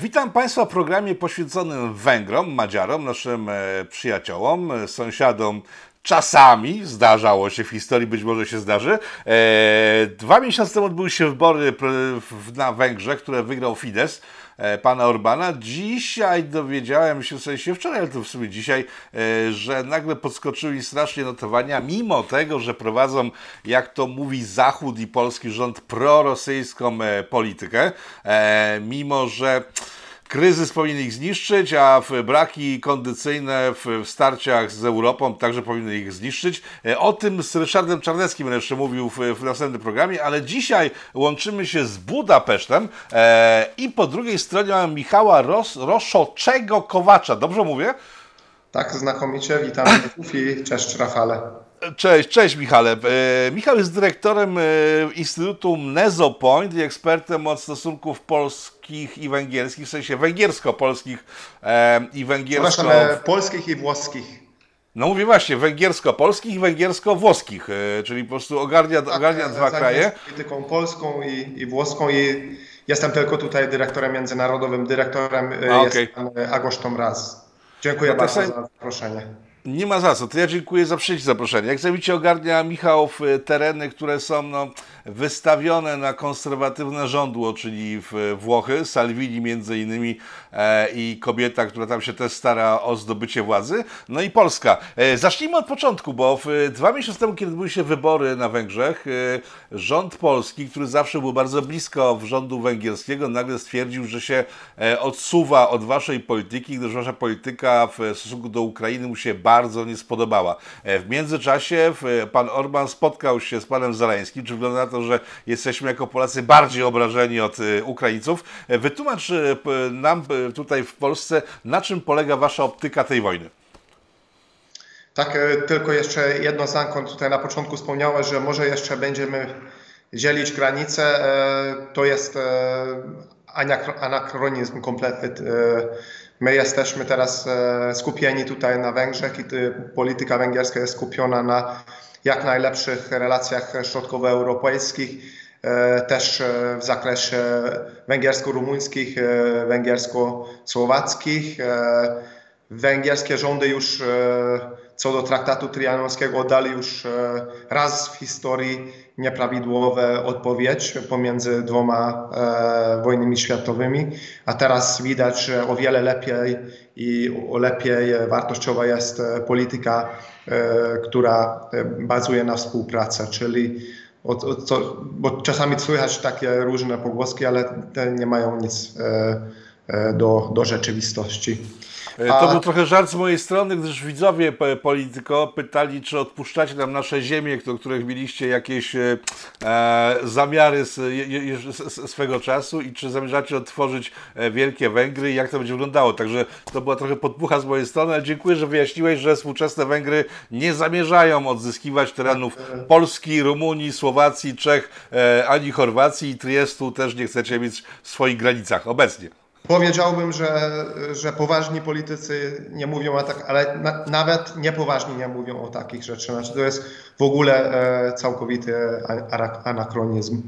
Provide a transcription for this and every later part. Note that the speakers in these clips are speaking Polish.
Witam Państwa w programie poświęconym Węgrom, Madziarom, naszym e, przyjaciołom, e, sąsiadom. Czasami zdarzało się w historii, być może się zdarzy. E, dwa miesiące temu odbyły się wybory na Węgrzech, które wygrał Fidesz pana Orbana. Dzisiaj dowiedziałem się, w sensie wczoraj, ale to w sumie dzisiaj, że nagle podskoczyły strasznie notowania, mimo tego, że prowadzą, jak to mówi Zachód i polski rząd, prorosyjską politykę, mimo że kryzys powinien ich zniszczyć, a braki kondycyjne w starciach z Europą także powinny ich zniszczyć. E, o tym z Ryszardem Czarneckim jeszcze mówił w, następnym programie, ale dzisiaj łączymy się z Budapesztem e, i po drugiej stronie mamy Michała Ros, Roszoczego Kowacza. Dobrze mówię? Tak, znakomicie. Witam cześć Rafale. Cześć, cześć Michale. E, Michał jest dyrektorem e, Instytutu Nezopoint i ekspertem od stosunków polskich i węgierskich, w sensie węgiersko-polskich e, i węgiersko... Przepraszam, polskich i włoskich. No mówię właśnie, węgiersko-polskich i węgiersko-włoskich, czyli po prostu ogarnia, tak, ogarnia dwa kraje. polityką polską i, i włoską i jestem tylko tutaj dyrektorem międzynarodowym, dyrektorem A, jest okay. pan Agosztom Raz. Dziękuję no bardzo za zaproszenie. Nie ma za co. To ja dziękuję za przyjście zaproszenie. Jak widzicie, ogarnia Michał tereny, które są no, wystawione na konserwatywne rządło, czyli w Włochy, Salvini między innymi e, i kobieta, która tam się też stara o zdobycie władzy, no i Polska. E, zacznijmy od początku, bo w, dwa miesiące temu, kiedy były się wybory na Węgrzech, e, rząd polski, który zawsze był bardzo blisko rządu węgierskiego, nagle stwierdził, że się e, odsuwa od waszej polityki, gdyż wasza polityka w stosunku do Ukrainy mu się bardzo nie spodobała. E, w międzyczasie pan Orban spotkał się z panem Zaleńskim, czy wygląda na to, że jesteśmy jako Polacy bardziej obrażeni od y, Ukraińców. E, wytłumacz nam tutaj w Polsce, na czym polega Wasza optyka tej wojny. Tak, e, tylko jeszcze jedno zdanko tutaj na początku wspomniałeś, że może jeszcze będziemy dzielić granice. E, to jest anachronizm kompletny. My jesteśmy teraz skupieni tutaj na Węgrzech i polityka węgierska jest skupiona na jak najlepszych relacjach środkowoeuropejskich, e, też e, w zakresie węgiersko-rumuńskich, e, węgiersko-słowackich. Węgierskie rządy już co do traktatu trianonskiego dali już raz w historii nieprawidłowe odpowiedź pomiędzy dwoma e, wojnami światowymi, a teraz widać, że o wiele lepiej i o lepiej wartościowa jest polityka, e, która bazuje na współpracy, czyli od, od, bo czasami słychać takie różne pogłoski, ale te nie mają nic e, e do, do rzeczywistości. E, to był trochę żart z mojej strony, gdyż widzowie Polityko pytali, czy odpuszczacie nam nasze ziemie, do których mieliście jakieś e, e zamiary z, z, swego czasu i czy zamierzacie otworzyć e, Wielkie Węgry i jak to będzie wyglądało. Także to była trochę podpucha z mojej strony, ale dziękuję, że wyjaśniłeś, że współczesne Węgry nie zamierzają odzyskiwać terenów Polski, Rumunii, Słowacji, Czech, e, ani Chorwacji i Triestu też nie chcecie mieć w swoich granicach obecnie. Powiedziałbym, że, że poważni politycy nie mówią o tak, ale na, nawet niepoważni nie mówią o takich rzeczach. Znaczy, to jest w ogóle e, całkowity anachronizm.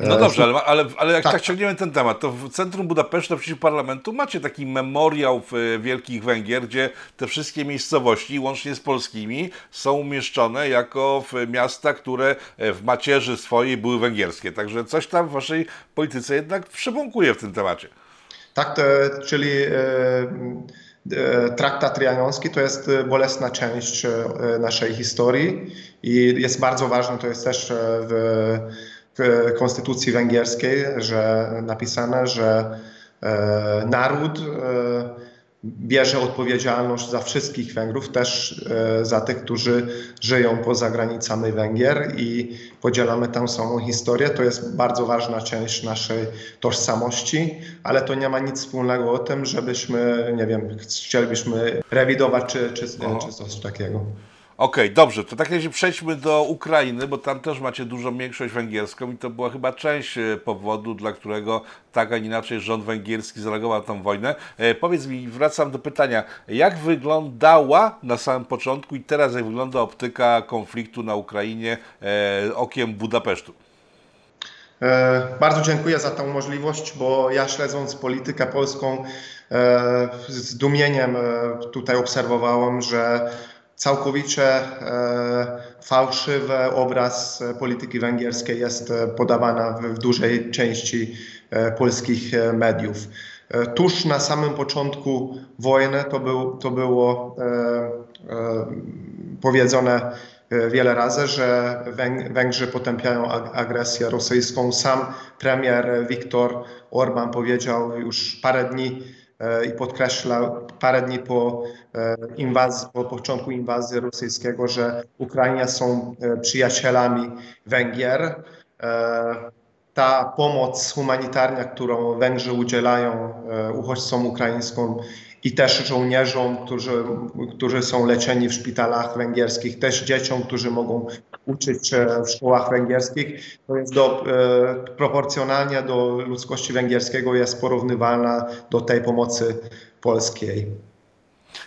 No e, dobrze, ale, ale, ale jak tak. tak ciągniemy ten temat, to w centrum Budapesztu, w parlamentu, macie taki memoriał w e, Wielkich Węgier, gdzie te wszystkie miejscowości, łącznie z polskimi, są umieszczone jako miasta, które e, w macierzy swojej były węgierskie. Także coś tam w waszej polityce jednak przybąkuje w tym temacie. Tak, to, czyli Traktat Trianonski to jest bolesna część naszej historii i jest bardzo ważne, to jest też w konstytucji węgierskiej, że napisane, że e, naród e, bierze odpowiedzialność za wszystkich Węgrów, też e, za tych, którzy żyją poza granicami Węgier i podzielamy tę samą historię. To jest bardzo ważna część naszej tożsamości, ale to nie ma nic wspólnego o tym, żebyśmy, nie wiem, chcielibyśmy rewidować czy, czy, czy coś takiego. Okej, okay, dobrze, to tak razie przejdźmy do Ukrainy, bo tam też macie dużą większość węgierską i to była chyba część e, powodu, dla którego tak, a inaczej rząd węgierski zareagował na tę wojnę. E, powiedz mi, wracam do pytania, jak wyglądała na samym początku i teraz jak wygląda optyka konfliktu na Ukrainie e, okiem Budapesztu? E, Bardzo dziękuję za tę możliwość, bo ja śledząc politykę polską e, z zdumieniem e, tutaj obserwowałem, że całkowicie e, fałszywy obraz e, polityki węgierskiej jest e, podawana w, dużej części polskich mediów. Tuż na samym początku wojny to, był, to było powiedzone wiele razy, że Węg- Węgrzy potępiają ag- agresję rosyjską. Sam premier Viktor Orban powiedział już parę dni i podkreślał parę dni po e, inwazji, po początku inwazji rosyjskiego, że Ukraina są e, przyjacielami Węgier. E, Ta pomoc humanitarna, którą Węgrzy udzielają e, uchodźcom ukraińskim i też żołnierzom, którzy, którzy są leczeni w szpitalach węgierskich, też dzieciom, którzy mogą uczyć się w szkołach węgierskich, to jest do, e, proporcjonalnie do ludzkości węgierskiego jest porównywalna do tej pomocy polskiej.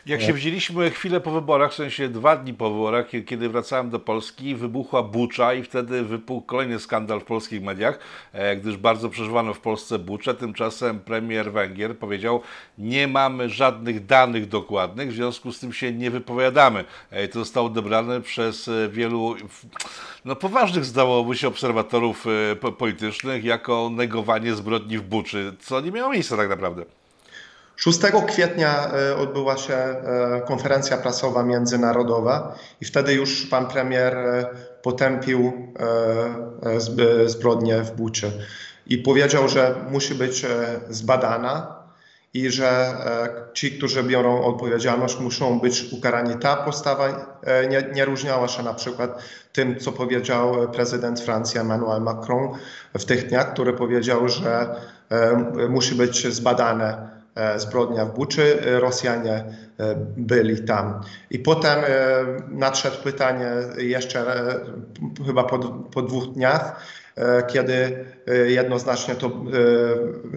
Jak się wzięliśmy chwilę po wyborach, w sensie dwa dni po wyborach, kie- kiedy wracałem do Polski, wybuchła Bucza i wtedy wypukł kolejny skandal w polskich mediach, e, gdyż bardzo przeżywano w Polsce Buczę. Tymczasem premier Węgier powiedział, nie mamy żadnych danych dokładnych, w związku z tym się nie wypowiadamy. E, To zostało odebrane przez e, wielu no, poważnych, zdawałoby się, obserwatorów po- politycznych jako negowanie zbrodni w Buczy, co nie miało miejsca tak naprawdę. 6 kwietnia e, odbyła się e, konferencja prasowa międzynarodowa i wtedy już pan premier e, potępił zb- zbrodnię w Buczy i powiedział, że musi być zbadana i że ci, którzy biorą odpowiedzialność, muszą być ukarani. Ta postawa nie, nie różniała się na przykład tym, co powiedział prezydent Francji Emmanuel Macron w tych dniach, który powiedział, że musi być zbadane zbrodnia w Buczy, e, Rosjanie e, byli tam. I potem e, nadszedł pytanie jeszcze e, chyba po, po dwóch dniach, e, kiedy e, jednoznacznie to, e,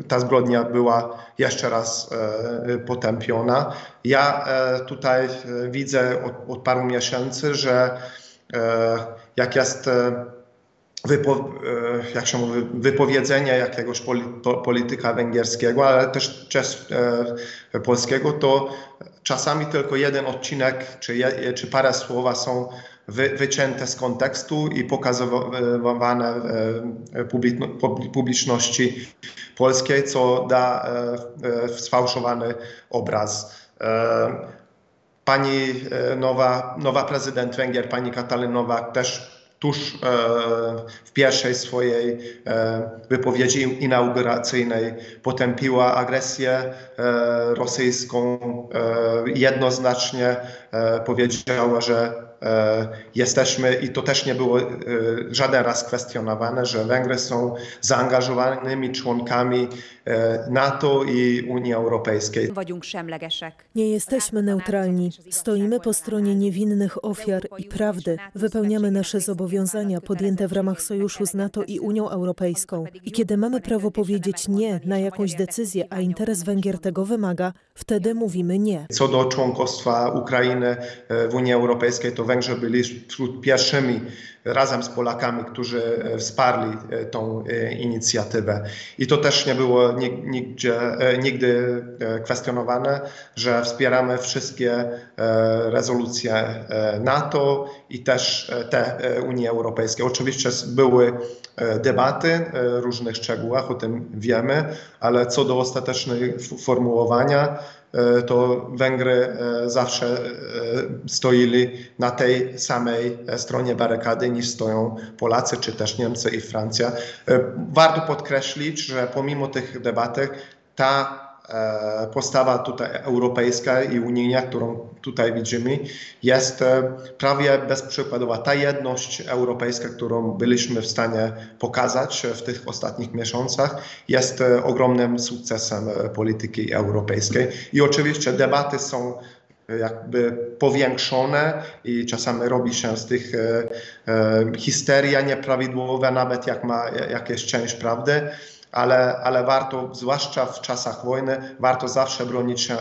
ta zbrodnia była jeszcze raz e, potępiona. Ja e, tutaj e, widzę od, od paru miesięcy, że e, jak jest e, wypo, e, jak się mówi, wypowiedzenie jakiegoś poli- po- polityka węgierskiego, ale też, też e, polskiego, to czasami tylko jeden odcinek czy, czy parę słowa są wy, wycięte z kontekstu i pokazywane e, publiczno- publi- publiczności polskiej, co da sfałszowany obraz. Pani nowa, nowa prezydent Węgier, pani Katalin Nowak też tuż e, w pierwszej swojej e, wypowiedzi inauguracyjnej potępiła agresję e, rosyjską. Jednoznacznie powiedziała, że jesteśmy i to też nie było e, żaden raz kwestionowane, że Węgry są zaangażowanymi członkami e, NATO i Unii Europejskiej. Nie jesteśmy neutralni. Stoimy po stronie niewinnych ofiar i prawdy. Wypełniamy nasze zobowiązania podjęte w ramach sojuszu z NATO i Unią Europejską. I kiedy mamy prawo powiedzieć nie na jakąś decyzję, a interes Węgier tego wymaga, wtedy mówimy nie. Co do członkostwa Ukrainy e, w Unii Europejskiej, to Węgrzy byli wśród pierwszymi razem z Polakami, którzy e, wsparli e, tą e, inicjatywę. I to też nie było nig- nigdzie, nigdy kwestionowane, że wspieramy wszystkie rezolucje NATO i też te Unii Europejskiej. Oczywiście były debaty w różnych szczegółach, o tym wiemy, ale co do ostatecznego formułowania, to Węgry e, zawsze e, stoili na tej samej e, stronie barykady niż stoją Polacy, czy też Niemcy i Francja. E, Warto podkreślić, że pomimo tych debatek ta e, postawa tutaj europejska i unijna, którą tutaj widzimy, jest e, prawie bezprzykładowa. Ta jedność europejska, którą byliśmy w stanie pokazać w tych ostatnich miesiącach, jest e, ogromnym sukcesem e, polityki europejskiej. I oczywiście debaty są e, jakby powiększone i czasami robi się z tych e, e, histeria nieprawidłowa, nawet jak ma jakieś część prawdy ale, ale warto, zwłaszcza w czasach wojny, warto zawsze bronić się,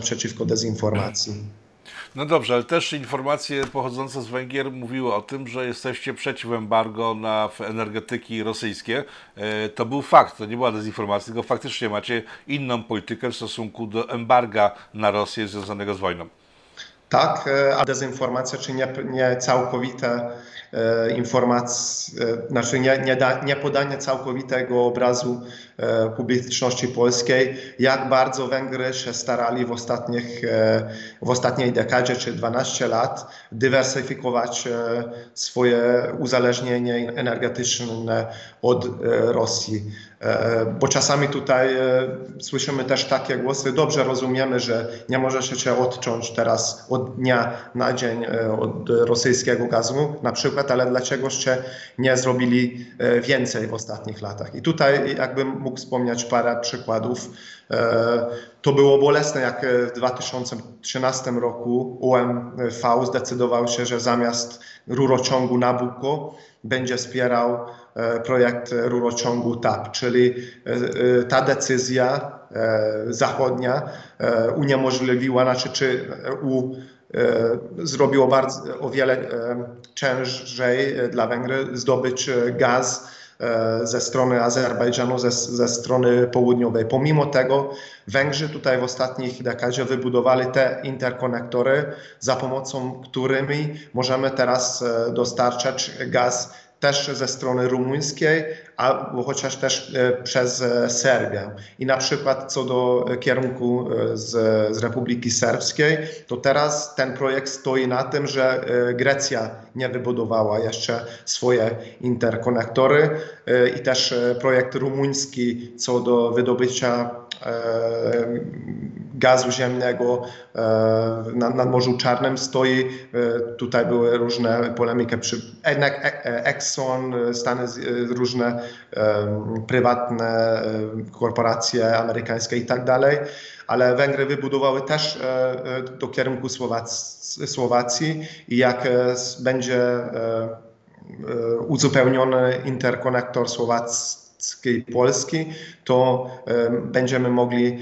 przeciwko dezinformacji. No dobrze, ale też informacje pochodzące z Węgier mówiły o tym, że jesteście przeciw embargo na energetyki rosyjskie. E, to był fakt, to nie była dezinformacja, tylko faktycznie macie inną politykę w stosunku do embarga na Rosję związanego z wojną. Tak, e, a dezinformacja, czy nie, nie całkowite e, informacje, znaczy nie, nie, da, nie podanie całkowitego obrazu publiczności polskiej, jak bardzo Węgry się starali w, ostatnich, e, w ostatniej dekadzie czy 12 lat dywersyfikować e, swoje uzależnienie energetyczne od e, Rosji. E, Bo czasami tutaj e, słyszymy też takie głosy, dobrze rozumiemy, że nie możecie się odciąć teraz od dnia na dzień e, od rosyjskiego gazu na przykład, ale dlaczegoście nie zrobili e, więcej w ostatnich latach. I tutaj jakbym mógł wspomnieć parę przykładów. E, To było bolesne, jak w 2013 roku UMV zdecydował się, że zamiast rurociągu Nabucco będzie wspierał e, projekt rurociągu TAP, czyli e, ta decyzja zachodnia uniemożliwiła, znaczy czy u, zrobiło bardzo, o wiele ciężej dla Węgry zdobyć gaz ze strony Azerbejdżanu, ze, ze strony południowej. Pomimo tego Węgrzy tutaj w ostatnich dekadzie wybudowali te interkonektory, za pomocą którymi możemy teraz e, dostarczać gaz też ze strony rumuńskiej, albo chociaż też e, przez e, Serbię. I na przykład co do kierunku e, z, z Republiki Serbskiej, to teraz ten projekt stoi na tym, że Grecja nie wybudowała jeszcze swoje interkonektory i też projekt rumuński co do wydobycia gazu ziemnego e, na, na Morzu Czarnym stoi. E, Tutaj były różne polemiki przy jednak e- Exxon, Stany różne prywatne korporacje amerykańskie i tak dalej, ale Węgry wybudowały też do kierunku Słowac- Słowacji i jak będzie uzupełniony interkonektor słowacki Polski, to będziemy mogli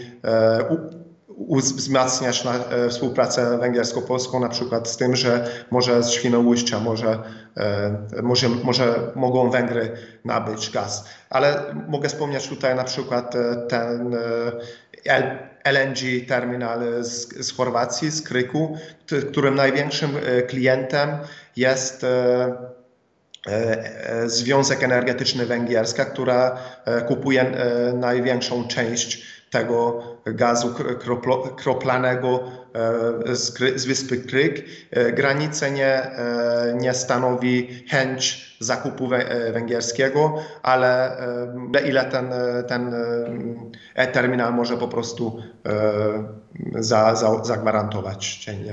wzmacniać na, e, współpracę węgiersko-polską, na przykład z tym, że może z Świnoujścia, może, e, może, może mogą Węgry nabyć gaz. Ale mogę wspomnieć tutaj na przykład e, ten e, LNG terminal z, z Chorwacji, z Kryku, t- którym największym e, klientem jest Związek Energetyczny Węgierska, która kupuje największą część tego gazu kroplanego e, z, z wyspy Kryk. E, Granice nie, e, nie stanowi chęć zakupu wę- węgierskiego, ale ile ten, ten e, terminal może po prostu za, za, zagwarantować dziennie.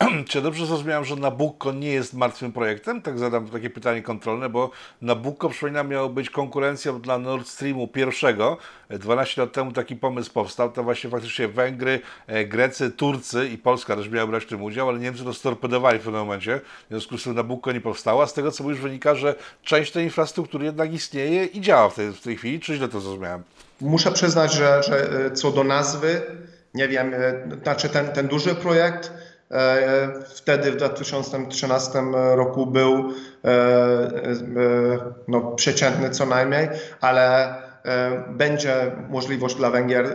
Czy dobrze zrozumiałem, że Nabucco nie jest martwym projektem? Tak zadam takie pytanie kontrolne, bo Nabucco, przypominam, miało być konkurencją dla Nord Streamu pierwszego. 12 lat temu taki pomysł powstał, to właśnie faktycznie Węgry, e, Grecy, Turcy i Polska też miały brać w tym udział, ale Niemcy to storpedowali w pewnym momencie, w związku z tym Nabucco nie powstała. Z tego, co mówisz, wynika, że część tej infrastruktury jednak istnieje i działa w tej, w tej chwili, czy źle to zrozumiałem? Muszę przyznać, że, że e, co do nazwy, nie wiem, e, znaczy ten, ten duży projekt wtedy w 2013 roku był e, e, no, przeciętny co najmniej, ale e, będzie możliwość dla Węgier e,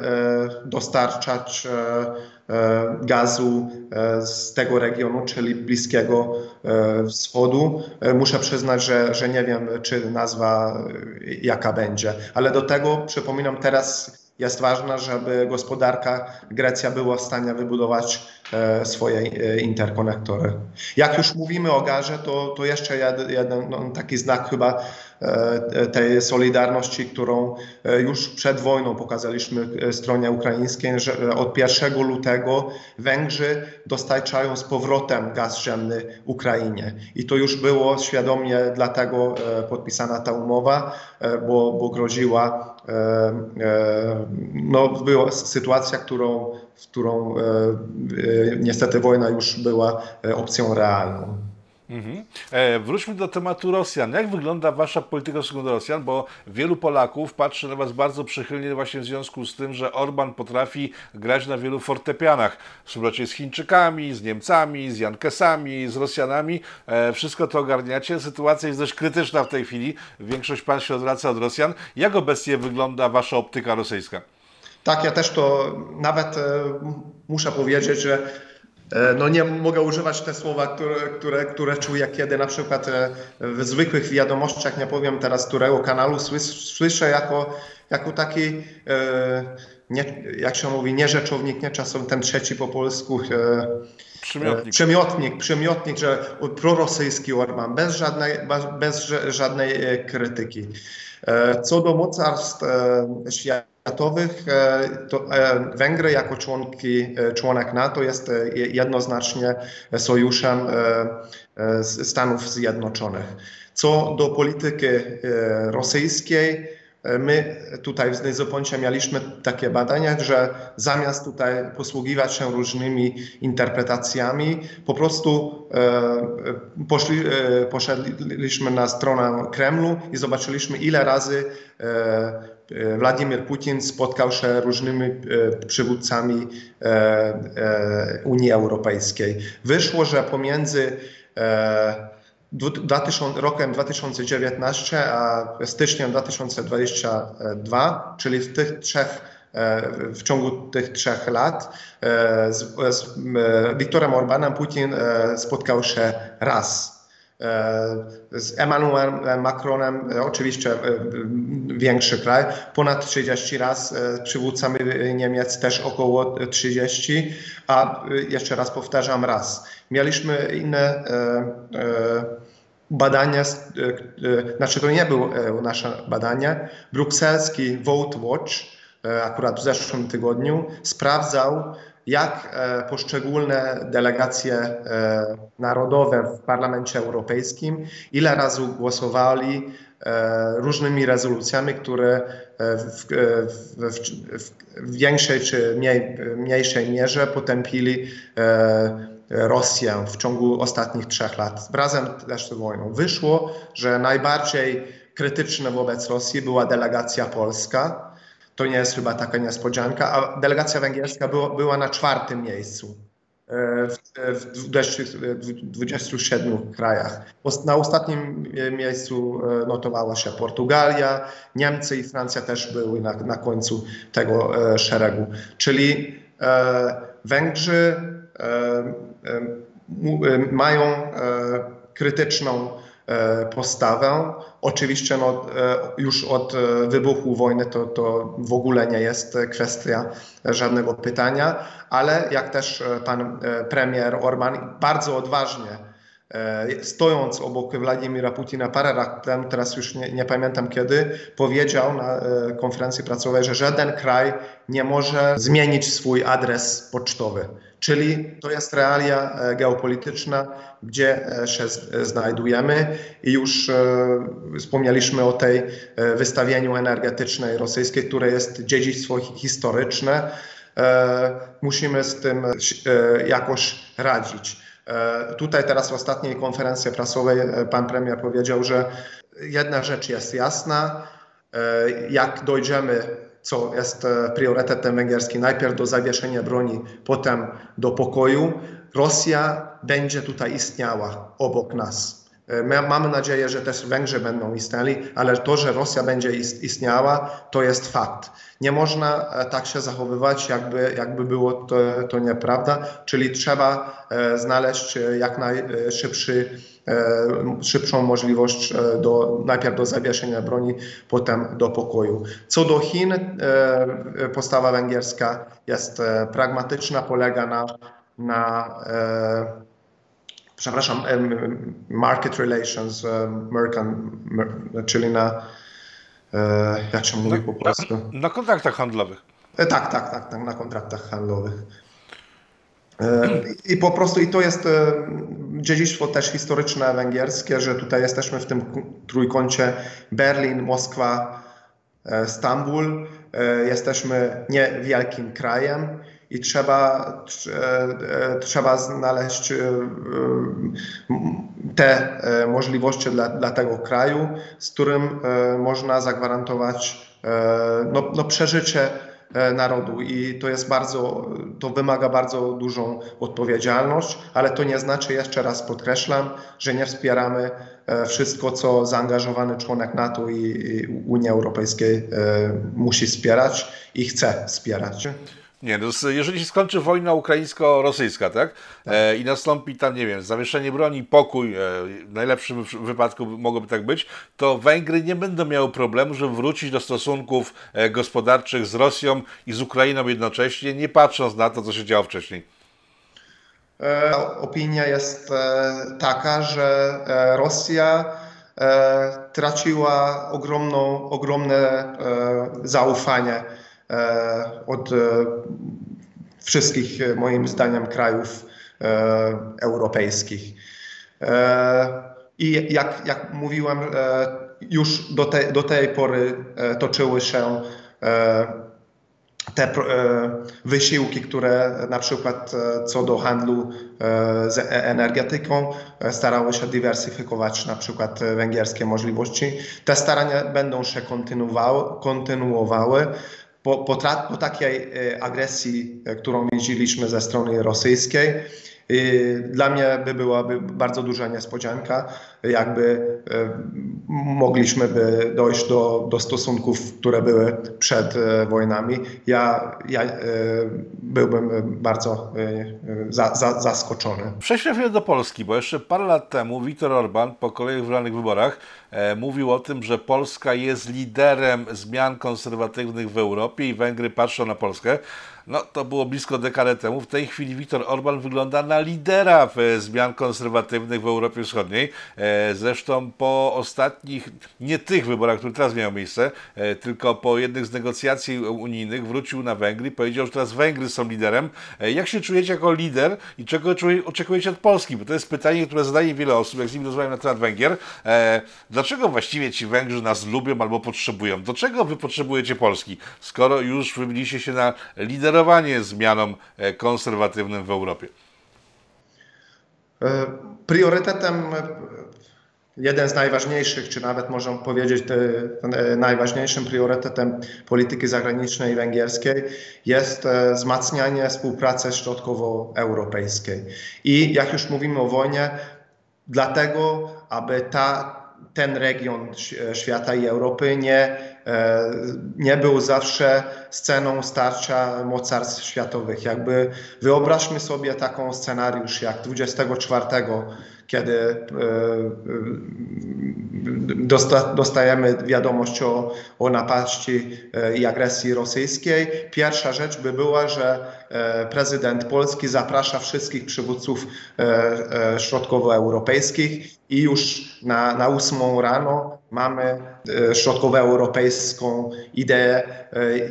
dostarczać e, e, gazu e, z tego regionu, czyli Bliskiego e, Wschodu. E, Muszę przyznać, że, że nie wiem, czy nazwa e, jaka będzie, ale do tego przypominam teraz jest ważne, żeby gospodarka Grecja była w stanie wybudować e, swoje e, interkonektory. Jak już mówimy o gazie, to, to jeszcze jed, jeden no, taki znak chyba e, tej solidarności, którą e, już przed wojną pokazaliśmy e, stronie ukraińskiej, że e, od 1 lutego Węgrzy dostarczają z powrotem gaz ziemny Ukrainie. I to już było świadomie dlatego e, podpisana ta umowa, e, bo, bo groziła e, e, no, była sytuacja, którą, w którą e, e, niestety wojna już była e, opcją realną. Mhm. E, wróćmy do tematu Rosjan. Jak wygląda Wasza polityka w stosunku do Rosjan? Bo wielu Polaków patrzy na Was bardzo przychylnie właśnie w związku z tym, że Orban potrafi grać na wielu fortepianach. Współpracuję z Chińczykami, z Niemcami, z Jankesami, z Rosjanami. E, wszystko to ogarniacie. Sytuacja jest dość krytyczna w tej chwili. Większość państw się odwraca od Rosjan. Jak obecnie wygląda Wasza optyka rosyjska? Tak, ja też to nawet e, muszę powiedzieć, że no nie mogę używać te słowa, które, które, które czuję, kiedy na przykład e, w zwykłych wiadomościach, nie powiem teraz którego kanału, słyszę jako, jako taki, nie, jak się mówi, nie rzeczownik, nie czasem ten trzeci po polsku. Przymiotnik. Przymiotnik, przymiotnik, że prorosyjski Orban, bez żadnej, bez żadnej krytyki. Co do mocarstw świata, światowych, e, to e, Węgry jako członki, e, członek NATO jest jednoznacznie sojuszem Stanów Zjednoczonych. Co do polityki rosyjskiej, My tutaj w Znyzoponcie mieliśmy takie badania, że zamiast tutaj posługiwać się różnymi interpretacjami, po prostu poszli, poszedliśmy na stronę Kremlu i zobaczyliśmy, ile razy Władimir Putin spotkał się różnymi przywódcami Unii Europejskiej. Wyszło, że pomiędzy 2000, rokiem 2019 a styczniem 2022, czyli w tych trzech w ciągu tych trzech lat z, z Wiktorem Orbanem Putin spotkał się raz. Z Emmanuelem Macronem, oczywiście większy kraj, ponad 30 raz, z przywódcami Niemiec też około 30, a jeszcze raz powtarzam raz. Mieliśmy inne badania, znaczy to nie było nasze badanie, brukselski Vote Watch, akurat w zeszłym tygodniu, sprawdzał, jak poszczególne delegacje narodowe w Parlamencie Europejskim, ile razy głosowali różnymi rezolucjami, które w, w, w, w większej czy mniej, mniejszej mierze potępili Rosję w ciągu ostatnich trzech lat, razem też z wojną. Wyszło, że najbardziej krytyczna wobec Rosji była delegacja polska. To nie jest chyba taka niespodzianka, a delegacja węgierska była, była na czwartym miejscu w, w 27 krajach. Na ostatnim miejscu notowała się Portugalia, Niemcy i Francja też były na, na końcu tego szeregu. Czyli Węgrzy mają krytyczną postawę. Oczywiście no, już od wybuchu wojny to, to w ogóle nie jest kwestia żadnego pytania, ale jak też pan premier Orban bardzo odważnie stojąc obok Władimira Putina parę lat temu, teraz już nie, nie, pamiętam kiedy, powiedział na konferencji prasowej, że żaden kraj nie może zmienić swój adres pocztowy. Czyli to jest realia geopolityczna, gdzie się znajdujemy i już wspomnieliśmy o tej wystawieniu energetycznej rosyjskiej, które jest dziedzictwo historyczne. Musimy z tym jakoś radzić. Tutaj teraz w ostatniej konferencji prasowej pan premier powiedział, że jedna rzecz jest jasna, jak dojdziemy, co jest priorytetem węgierskim, najpierw do zawieszenia broni, potem do pokoju, Rosja będzie tutaj istniała obok nas. My mamy nadzieję, że też Węgrzy będą istnieli, ale to, że Rosja będzie istniała, to jest fakt. Nie można tak się zachowywać, jakby, jakby było to, to nieprawda, czyli trzeba znaleźć jak najszybszy szybszą możliwość do, najpierw do zawieszenia broni, potem do pokoju. Co do Chin, postawa węgierska jest pragmatyczna, polega na, na przepraszam, market relations, czyli na, jak się mówi po polsku? Na, na kontraktach handlowych. Tak, tak, tak, tak, na kontraktach handlowych. I po prostu i to jest dziedzictwo też historyczne węgierskie, że tutaj jesteśmy w tym trójkącie Berlin, Moskwa, Stambul. Jesteśmy niewielkim krajem i trzeba, trzeba znaleźć te możliwości dla, dla tego kraju, z którym można zagwarantować no, no przeżycie narodu i to jest bardzo, to wymaga bardzo dużą odpowiedzialność, ale to nie znaczy, jeszcze raz podkreślam, że nie wspieramy wszystko, co zaangażowany członek NATO i Unii Europejskiej musi wspierać i chce wspierać. Nie, no, jeżeli się skończy wojna ukraińsko-rosyjska, tak? E, I nastąpi tam, nie wiem, zawieszenie broni, pokój, e, w najlepszym wypadku mogłoby tak być, to Węgry nie będą miały problemu, żeby wrócić do stosunków e, gospodarczych z Rosją i z Ukrainą jednocześnie, nie patrząc na to, co się działo wcześniej. E, opinia jest e, taka, że e, Rosja traciła ogromną, ogromne zaufanie od e, wszystkich, e, moim zdaniem, krajów e, europejskich. E, I jak, jak mówiłem, e, już do, te, do tej pory e, toczyły się e, te e, wysiłki, które na przykład e, co do handlu e, z energetyką starały się dywersyfikować na przykład węgierskie możliwości. Te starania będą się kontynuowały, kontynuowały po, po, po takiej agresji, którą widzieliśmy ze strony rosyjskiej. Dla mnie by byłaby bardzo duża niespodzianka, jakby mogliśmy by dojść do, do stosunków, które były przed wojnami. Ja, ja byłbym bardzo za, za, zaskoczony. Przejdźmy do Polski, bo jeszcze parę lat temu Viktor Orban po kolejnych wybranych wyborach e, mówił o tym, że Polska jest liderem zmian konserwatywnych w Europie i Węgry patrzą na Polskę. No, to było blisko dekadę temu. W tej chwili Viktor Orban wygląda na lidera w zmian konserwatywnych w Europie Wschodniej. E, zresztą po ostatnich, nie tych wyborach, które teraz miały miejsce, e, tylko po jednych z negocjacji unijnych wrócił na Węgry i powiedział, że teraz Węgry są liderem. E, jak się czujecie jako lider i czego oczekujecie od Polski? Bo to jest pytanie, które zadaje wiele osób, jak z nimi rozmawiam na temat Węgier. Dlaczego właściwie ci Węgrzy nas lubią albo potrzebują? Do czego wy potrzebujecie Polski, skoro już wybiliście się na lider sterowanie zmianom konserwatywnym w Europie? Priorytetem, jeden z najważniejszych, czy nawet można powiedzieć najważniejszym priorytetem polityki zagranicznej węgierskiej jest wzmacnianie współpracy środkowoeuropejskiej. I jak już mówimy o wojnie, dlatego, aby ta ten region świata i Europy nie, nie był zawsze sceną starcia mocarstw światowych. Jakby wyobraźmy sobie taką scenariusz jak 24, kiedy dostajemy wiadomość o, o napaści i agresji rosyjskiej. Pierwsza rzecz by była, że prezydent Polski zaprasza wszystkich przywódców środkowoeuropejskich i już na, na 8 rano mamy środkowoeuropejską ideę,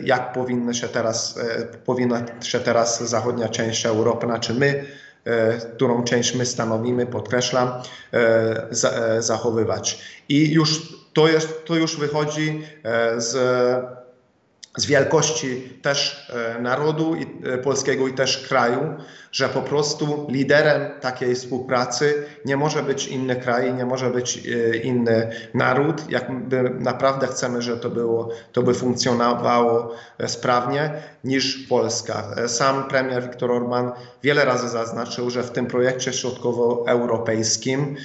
jak powinna się teraz, powinna się teraz zachodnia część Europy, znaczy my, którą część my stanowimy, podkreślam, zachowywać. I już to, jest, to już wychodzi z z wielkości też narodu polskiego i też kraju, że po prostu liderem takiej współpracy nie może być inny kraj, nie może być inny naród. Jak naprawdę chcemy, że to, było, to by funkcjonowało sprawnie, niż Polska. Sam premier Viktor Orban wiele razy zaznaczył, że w tym projekcie środkowoeuropejskim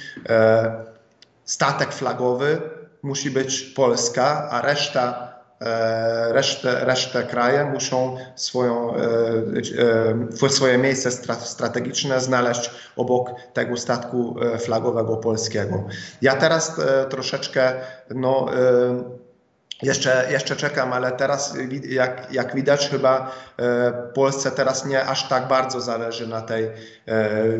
statek flagowy musi być Polska, a reszta resztę, resztę kraje muszą swoją, swoje miejsce strategiczne znaleźć obok tego statku flagowego polskiego. Ja teraz troszeczkę no, jeszcze, jeszcze czekam, ale teraz jak, jak widać chyba Polsce teraz nie aż tak bardzo zależy na tej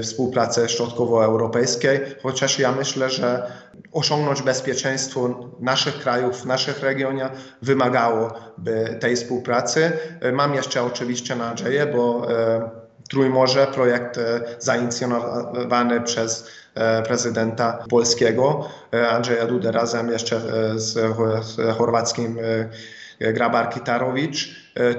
współpracy środkowoeuropejskiej, chociaż ja myślę, że osiągnąć bezpieczeństwo naszych krajów, w naszych regionach wymagałoby tej współpracy. Mam jeszcze oczywiście nadzieję, bo Trójmorze, projekt zainicjowany przez prezydenta polskiego Andrzeja Dudę razem jeszcze z chorwackim Grabar-Kitarowicz.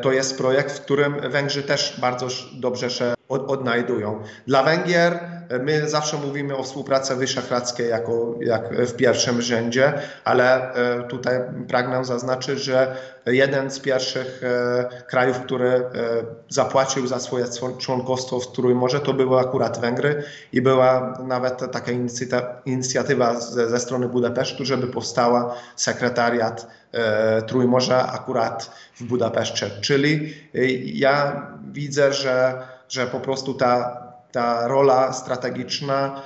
To jest projekt, w którym Węgrzy też bardzo dobrze się odnajdują. Dla Węgier my zawsze mówimy o współpracy wyszehradzkiej jako jak w pierwszym rzędzie, ale tutaj pragnę zaznaczyć, że jeden z pierwszych krajów, który zapłacił za swoje członkostwo w Trójmorze, to były akurat Węgry i była nawet taka inicjatywa ze strony Budapesztu, żeby powstała sekretariat Trójmorza akurat w Budapeszcie. Czyli ja widzę, że, że po prostu ta, ta rola strategiczna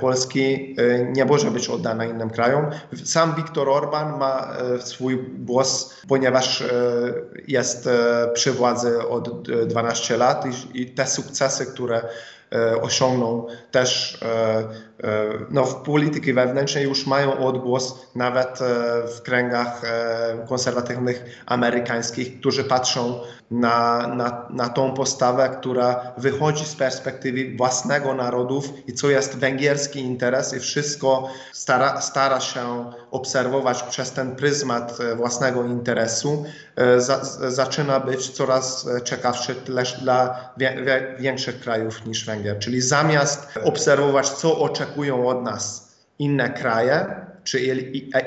Polski nie może być oddana innym krajom. Sam Viktor Orban ma swój głos, ponieważ jest przy władzy od 12 lat i, te sukcesy, które osiągnął też no, w polityki wewnętrznej już mają odgłos nawet w kręgach konserwatywnych amerykańskich, którzy patrzą na, na, na tą postawę, która wychodzi z perspektywy własnego narodów i co jest węgierski interes i wszystko stara, stara się obserwować przez ten pryzmat własnego interesu, za, zaczyna być coraz ciekawszy też dla większych krajów niż Węgier. Czyli zamiast obserwować, co oczekują od nas inne kraje, czy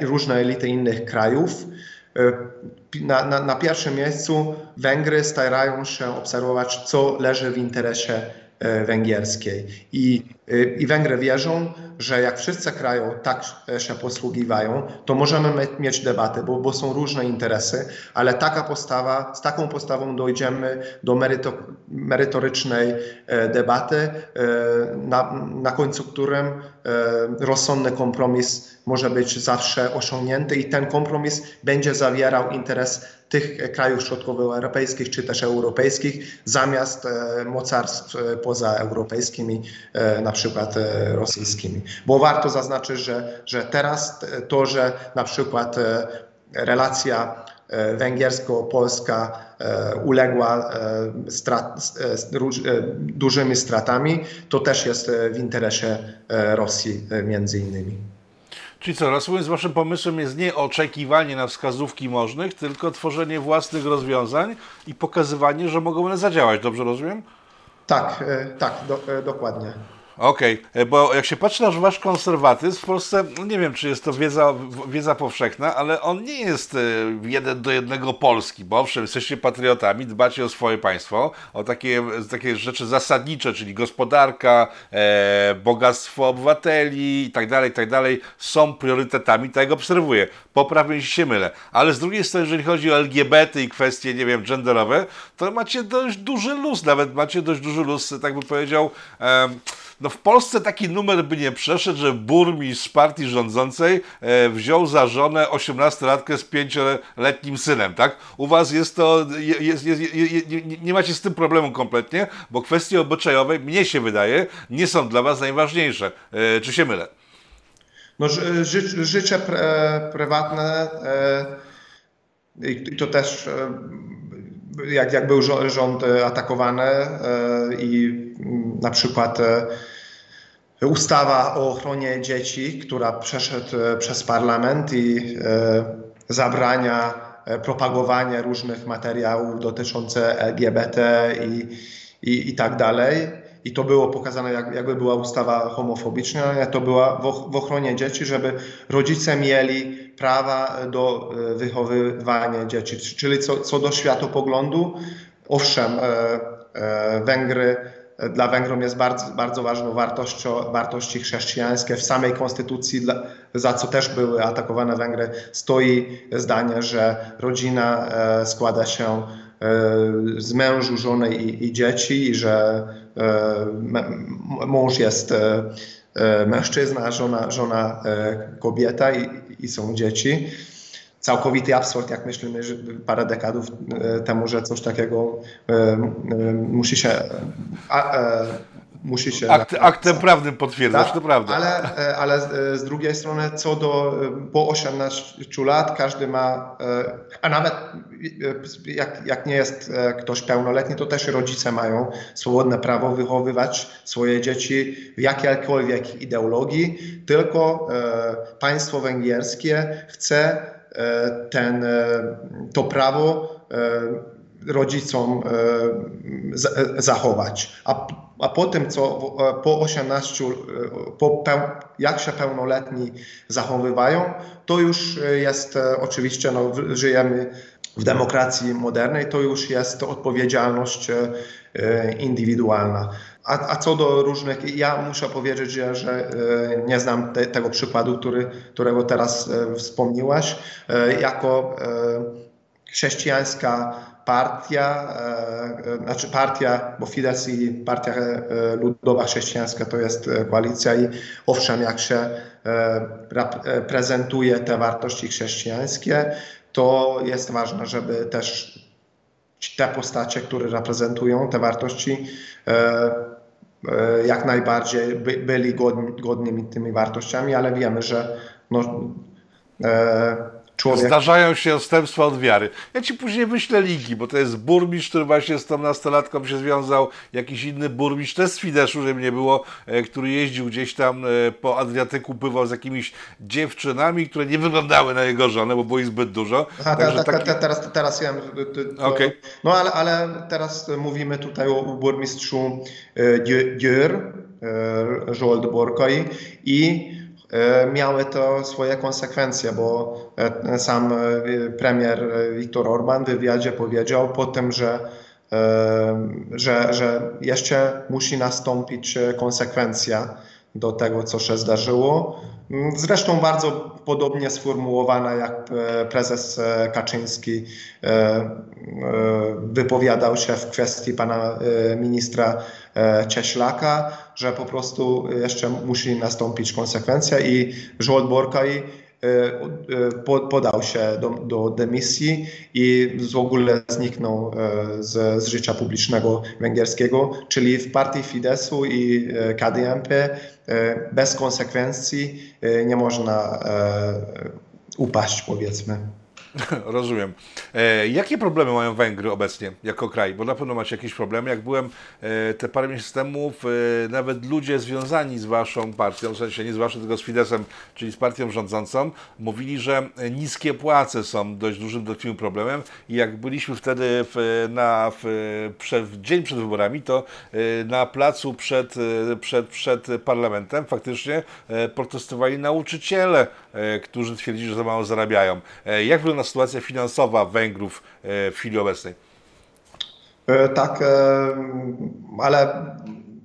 różne elity innych krajów, na, na, na, pierwszym miejscu Węgry starają się obserwować, co leży w interesie węgierskiej. I, I Węgry wierzą, że jak wszyscy kraje tak się posługiwają, to możemy mieć debaty, bo, bo są różne interesy, ale taka postawa, z taką postawą dojdziemy do meryto, merytorycznej debaty, na, na końcu którym rozsądny kompromis może być zawsze osiągnięty i ten kompromis będzie zawierał interes tych krajów środkowoeuropejskich czy też europejskich zamiast mocarstw pozaeuropejskimi, na przykład rosyjskimi. Bo warto zaznaczyć, że, że teraz to, że na przykład relacja węgiersko-polska uległa strat, dużymi stratami, to też jest w interesie Rosji między innymi. Czyli co, rozumiem, waszym pomysłem jest nie oczekiwanie na wskazówki możnych, tylko tworzenie własnych rozwiązań i pokazywanie, że mogą one zadziałać. Dobrze rozumiem? Tak, tak, do, dokładnie. Okej, okay. bo jak się patrzy na wasz konserwatyzm w Polsce, no nie wiem, czy jest to wiedza, wiedza powszechna, ale on nie jest jeden do jednego polski, bo owszem, jesteście patriotami, dbacie o swoje państwo, o takie, takie rzeczy zasadnicze, czyli gospodarka, e, bogactwo obywateli i tak dalej, tak dalej, są priorytetami, tak obserwuję. Poprawnie się mylę. Ale z drugiej strony, jeżeli chodzi o LGBT i kwestie, nie wiem, genderowe, to macie dość duży luz, nawet macie dość duży luz, tak bym powiedział, e, no w Polsce taki numer by nie przeszedł, że burmistrz partii rządzącej e, wziął za żonę 18-latkę z pięcioletnim synem, tak? U was jest to, nie, nie macie z tym problemu kompletnie, bo kwestie obyczajowe, mnie się wydaje, nie są dla was najważniejsze. E, czy się mylę? No, ży, życie prywatne e, i to też jak, jak był rząd atakowany i na przykład ustawa o ochronie dzieci, która przeszedł przez parlament i zabrania propagowanie różnych materiałów dotyczących LGBT i, i, i tak dalej. I to było pokazane, jak, jakby była ustawa homofobiczna, to była w, w ochronie dzieci, żeby rodzice mieli prawa do wychowywania dzieci. Czyli co, co do światopoglądu, owszem, Węgry dla Węgrom jest bardzo, bardzo ważną wartością, wartości chrześcijańskie. W samej konstytucji, za co też były atakowane Węgry, stoi zdanie, że rodzina składa się z mężu, żony i, i dzieci, i że mąż jest mężczyzna, żona, żona kobieta i, i są dzieci całkowity absurd, jak myślimy że parę dekadów temu, że coś takiego musi się. A, musi się Akt, aktem prawnym potwierdzać, tak, to prawda. Ale, ale z drugiej strony, co do po 18 lat, każdy ma, a nawet jak, jak nie jest ktoś pełnoletni, to też rodzice mają swobodne prawo wychowywać swoje dzieci w jakiejkolwiek ideologii, tylko państwo węgierskie chce ten, to prawo rodzicom zachować. A, a po tym, co po 18, po, jak się pełnoletni zachowywają, to już jest oczywiście, no, żyjemy w demokracji modernej, to już jest odpowiedzialność indywidualna. A, a, co do różnych, ja muszę powiedzieć, że, że nie znam te, tego przykładu, który, którego teraz wspomniałaś. Jako chrześcijańska partia, znaczy partia, bo Fidesz i Partia Ludowa Chrześcijańska to jest koalicja i owszem, jak się prezentuje te wartości chrześcijańskie, to jest ważne, żeby też te postacie, które reprezentują te wartości, jak najbardziej byli godni, godnymi tymi wartościami, ale wiemy, że no, Człowiek. Zdarzają się odstępstwa od wiary. Ja ci później wyślę ligi, bo to jest burmistrz, który właśnie z tą nastolatką się związał, jakiś inny burmistrz, też z Fideszu, żeby nie było, który jeździł gdzieś tam po Adriatyku, pływał z jakimiś dziewczynami, które nie wyglądały na jego żonę, bo było ich zbyt dużo. Aha, Także ta, ta, ta, teraz, teraz ja... To, okay. No ale, ale teraz mówimy tutaj o burmistrzu Dior, Joel Borkoi i miały to swoje konsekwencje, bo sam premier Viktor Orban w wywiadzie powiedział po tym, że, że, że jeszcze musi nastąpić konsekwencja do tego, co się zdarzyło. Zresztą bardzo podobnie sformułowana, jak prezes Kaczyński wypowiadał się w kwestii pana ministra Cieślaka, że po prostu jeszcze musi nastąpić konsekwencja i Żołd Borkaj podał się do, do dymisji i w ogóle zniknął z, z życia publicznego węgierskiego, czyli w partii Fideszu i KDNP bez konsekwencji nie można upaść, powiedzmy. Rozumiem. E, jakie problemy mają Węgry obecnie jako kraj? Bo na pewno macie jakieś problemy. Jak byłem e, te parę miesięcy temu, e, nawet ludzie związani z waszą partią, w sensie nie z waszą, tylko z Fidesem, czyli z partią rządzącą, mówili, że niskie płace są dość dużym dotkliwym problemem i jak byliśmy wtedy w, na, w, w dzień przed wyborami, to e, na placu przed, e, przed, przed parlamentem faktycznie e, protestowali nauczyciele, którzy twierdzili, że za mało zarabiają. Jak wygląda sytuacja finansowa Węgrów e, w chwili obecnej? E, tak, e, ale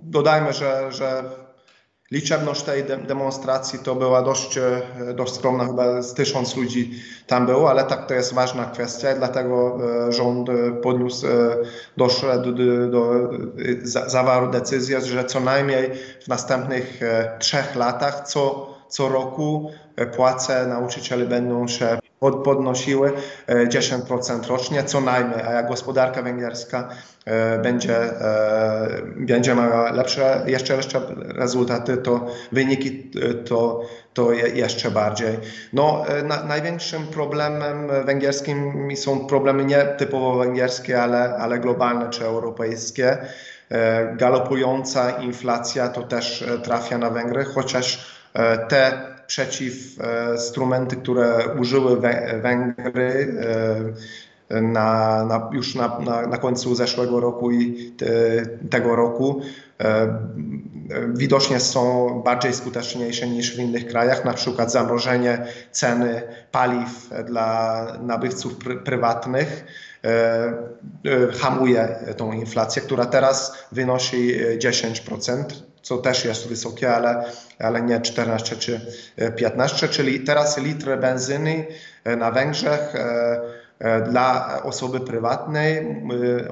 dodajmy, że, że liczebność tej demonstracji to była dość, dość skromna, chyba z tysiąc ludzi tam było, ale tak to jest ważna kwestia, dlatego rząd podniósł, doszedł do, do, zawarł decyzję, że co najmniej w następnych trzech latach co, co roku płace nauczycieli będą się podnosiły 10% e, rocznie, co najmniej, a jak gospodarka węgierska e, będzie, e, będzie miała lepsze, jeszcze lepsze rezultaty, to wyniki to, to jeszcze bardziej. No, na, największym problemem węgierskim są problemy nie typowo węgierskie, ale, ale globalne czy europejskie. Galopująca inflacja to też trafia na Węgry, chociaż te przeciw e, instrumenty, które użyły Węgry e, na, na, już na, na, na, końcu zeszłego roku i te, tego roku. E, widocznie są bardziej skuteczniejsze niż w innych krajach, na przykład zamrożenie ceny paliw dla nabywców pr prywatnych hamuje tą inflację, która teraz wynosi 10% co też jest wysokie, ale, ale nie 14 czy 15, czyli teraz litr benzyny e, na Węgrzech e, e, dla osoby prywatnej,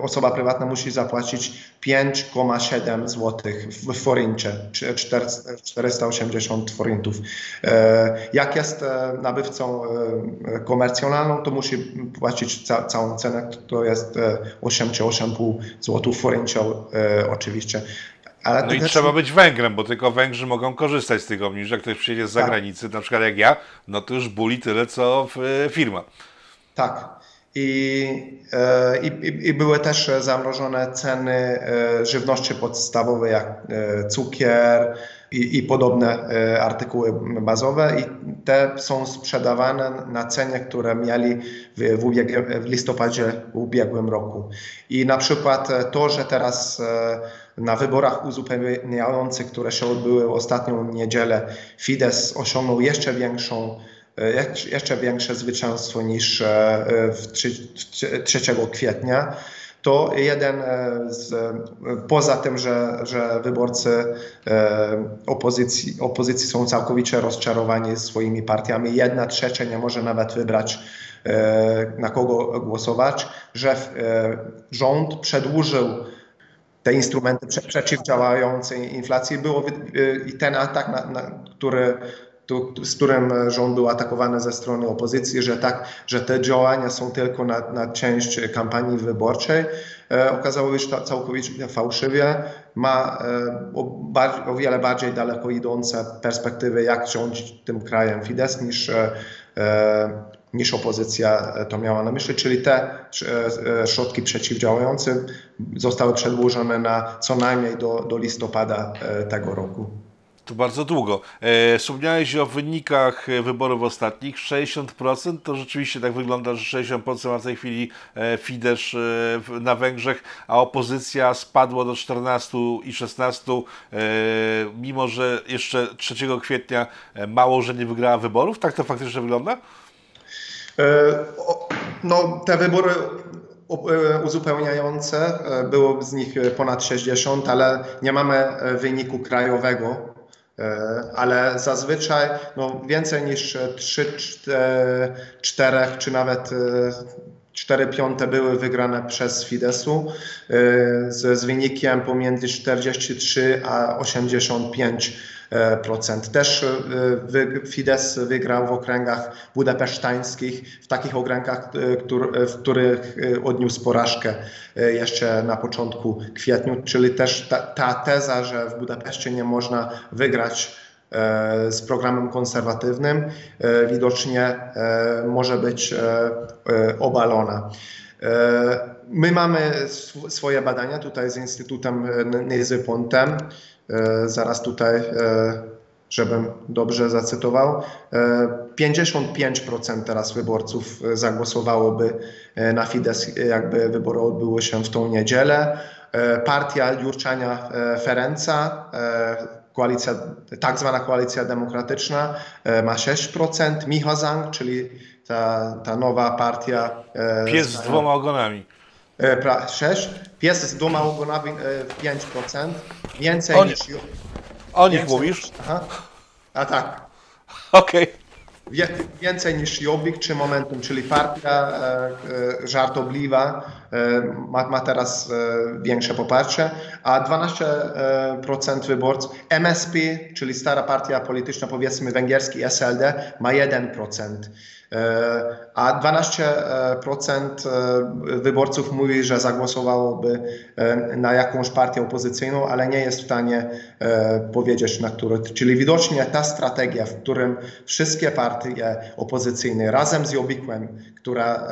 osoba prywatna musi zapłacić 5,7 zł w forincie, 480 forintów. Jak jest nabywcą komercjonalną, to musi płacić ca całą cenę, to jest 8 czy 8,5 zł w oczywiście. Ale no i trzeba być Węgrem, bo tylko Węgrzy mogą korzystać z tych obniżek. Ktoś przyjedzie z tak. zagranicy, na przykład jak ja, no to już buli tyle, co e, firma. Tak. I, e, i, I, były też zamrożone ceny e, żywności podstawowej, jak cukier, i, i podobne artykuły bazowe i te są sprzedawane na cenie, które mieli w, w, ubieg- w listopadzie w ubiegłym roku. I na przykład to, że teraz na wyborach uzupełniających, które się odbyły ostatnią niedzielę, Fidesz osiągnął jeszcze większą e, jeszcze większe zwycięstwo niż w 3 kwietnia. To jeden z, poza tym, że, że wyborcy opozycji, opozycji są całkowicie rozczarowani swoimi partiami, jedna trzecia nie może nawet wybrać na kogo głosować, że rząd przedłużył te instrumenty przeciwdziałające inflacji. Było i ten atak, na, na, który z którym rząd był atakowany ze strony opozycji, że tak, że te działania są tylko na, na część kampanii wyborczej. E, okazało się całkowicie fałszywie. Ma e, o, bar, o, wiele bardziej daleko idące perspektywy, jak rządzić tym krajem Fidesz niż, e, niż opozycja to miała na myśli, czyli te środki przeciwdziałające zostały przedłużone na co najmniej do, do listopada tego roku. To bardzo długo. E, wspomniałeś o wynikach wyborów ostatnich. 60% to rzeczywiście tak wygląda, że 60% ma w tej chwili e, Fidesz e, na Węgrzech, a opozycja spadła do 14 i 16, e, mimo że jeszcze 3 kwietnia e, mało, że nie wygrała wyborów. Tak to faktycznie wygląda? E, no, te wybory uzupełniające, było z nich ponad 60, ale nie mamy wyniku krajowego E, ale zazwyczaj no, więcej niż 3, 4 czy nawet 4 e, piąte były wygrane przez Fidesu e, z, z wynikiem pomiędzy 43 a 85 procent. Też Fidesz wygrał w okręgach budapesztańskich, w takich okręgach, w których odniósł porażkę jeszcze na początku kwietnia, czyli też ta, ta teza, że w Budapeszcie nie można wygrać z programem konserwatywnym widocznie może być obalona. My mamy swoje badania tutaj z Instytutem Nezy Pontem. E, zaraz tutaj, e, żebym dobrze zacytował, 55% e, teraz wyborców zagłosowałoby na Fidesz, jakby wybory odbyły się w tą niedzielę. Partia Jurczania Ferenca, koalicja, tak zwana koalicja demokratyczna, ma 6%. Michozang, czyli ta, ta nowa partia. Pies z dwoma ogonami. 6. Pies z dwoma ogonami 5%. Więcej On- niż. O nich więcej mówisz? Aha. A tak. Okej. Wie, więcej niż Jobbik czy Momentum, czyli partia e, e, żartobliwa e, ma, ma teraz e, większe poparcie, a 12% wyborców MSP, czyli stara partia polityczna, powiedzmy węgierski SLD, ma 1%. E, a 12% e, wyborców mówi, że zagłosowałoby e, na jakąś partię opozycyjną, ale nie jest w stanie powiedzieć na którą. Czyli widocznie ta strategia, w którym wszystkie partie opozycyjne razem z Jobikłem, która